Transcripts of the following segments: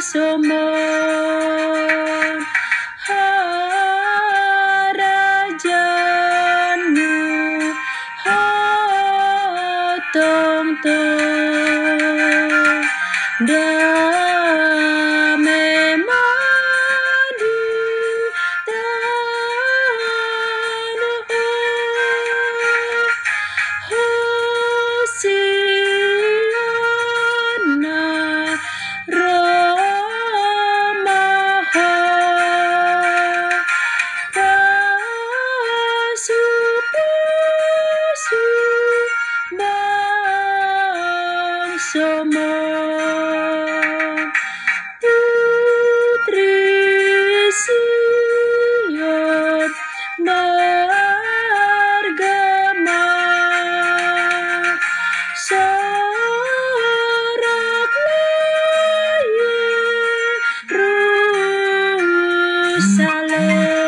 so much. Yeah.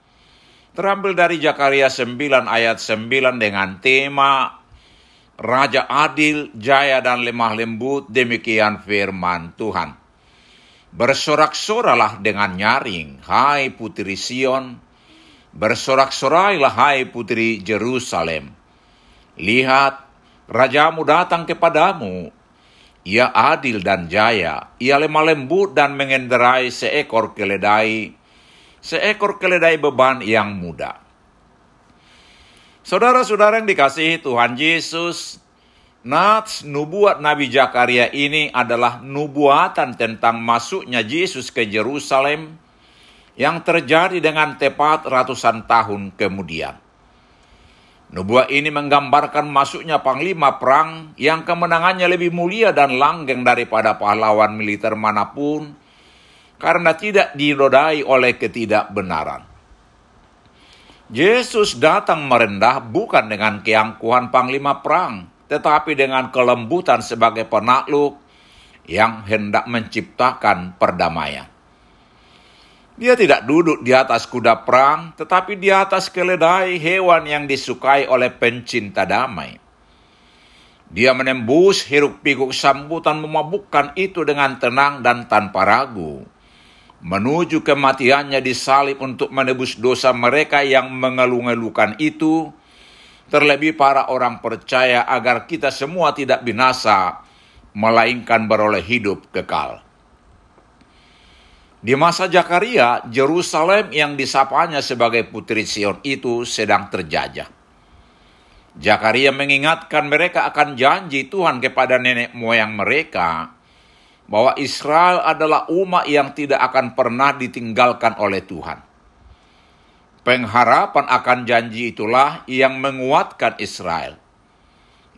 terambil dari Jakaria 9 ayat 9 dengan tema Raja adil, jaya dan lemah lembut, demikian firman Tuhan. Bersorak-soralah dengan nyaring, hai putri Sion. Bersorak-sorailah, hai putri Jerusalem. Lihat, rajamu datang kepadamu. Ia adil dan jaya, ia lemah lembut dan mengenderai seekor keledai, seekor keledai beban yang muda. Saudara-saudara yang dikasihi Tuhan Yesus, Nats nubuat Nabi Zakaria ini adalah nubuatan tentang masuknya Yesus ke Yerusalem yang terjadi dengan tepat ratusan tahun kemudian. Nubuat ini menggambarkan masuknya panglima perang yang kemenangannya lebih mulia dan langgeng daripada pahlawan militer mana pun karena tidak dinodai oleh ketidakbenaran. Yesus datang merendah bukan dengan keangkuhan panglima perang, tetapi dengan kelembutan sebagai penakluk yang hendak menciptakan perdamaian. Dia tidak duduk di atas kuda perang, tetapi di atas keledai hewan yang disukai oleh pencinta damai. Dia menembus hiruk-pikuk sambutan memabukkan itu dengan tenang dan tanpa ragu. Menuju kematiannya disalib untuk menebus dosa mereka yang mengeluh-ngeluhkan itu, terlebih para orang percaya agar kita semua tidak binasa, melainkan beroleh hidup kekal. Di masa Jakaria, Jerusalem yang disapanya sebagai putri Sion itu sedang terjajah. Jakaria mengingatkan mereka akan janji Tuhan kepada nenek moyang mereka bahwa Israel adalah umat yang tidak akan pernah ditinggalkan oleh Tuhan. Pengharapan akan janji itulah yang menguatkan Israel.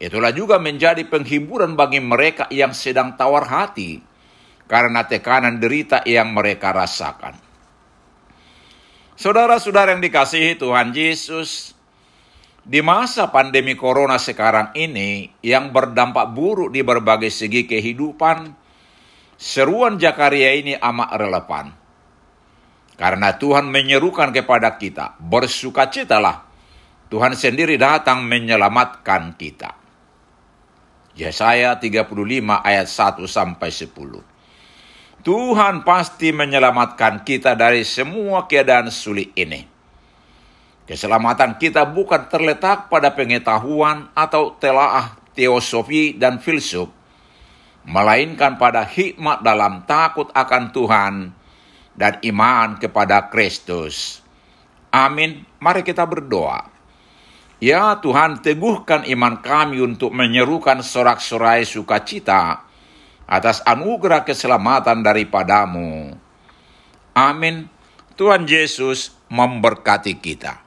Itulah juga menjadi penghiburan bagi mereka yang sedang tawar hati karena tekanan derita yang mereka rasakan. Saudara-saudara yang dikasihi Tuhan Yesus, di masa pandemi corona sekarang ini yang berdampak buruk di berbagai segi kehidupan, seruan Jakaria ini amat relevan karena Tuhan menyerukan kepada kita, bersukacitalah. Tuhan sendiri datang menyelamatkan kita. Yesaya 35 ayat 1 sampai 10. Tuhan pasti menyelamatkan kita dari semua keadaan sulit ini. Keselamatan kita bukan terletak pada pengetahuan atau telaah teosofi dan filsuf, melainkan pada hikmat dalam takut akan Tuhan dan iman kepada Kristus. Amin. Mari kita berdoa. Ya Tuhan, teguhkan iman kami untuk menyerukan sorak-sorai sukacita atas anugerah keselamatan daripadamu. Amin. Tuhan Yesus memberkati kita.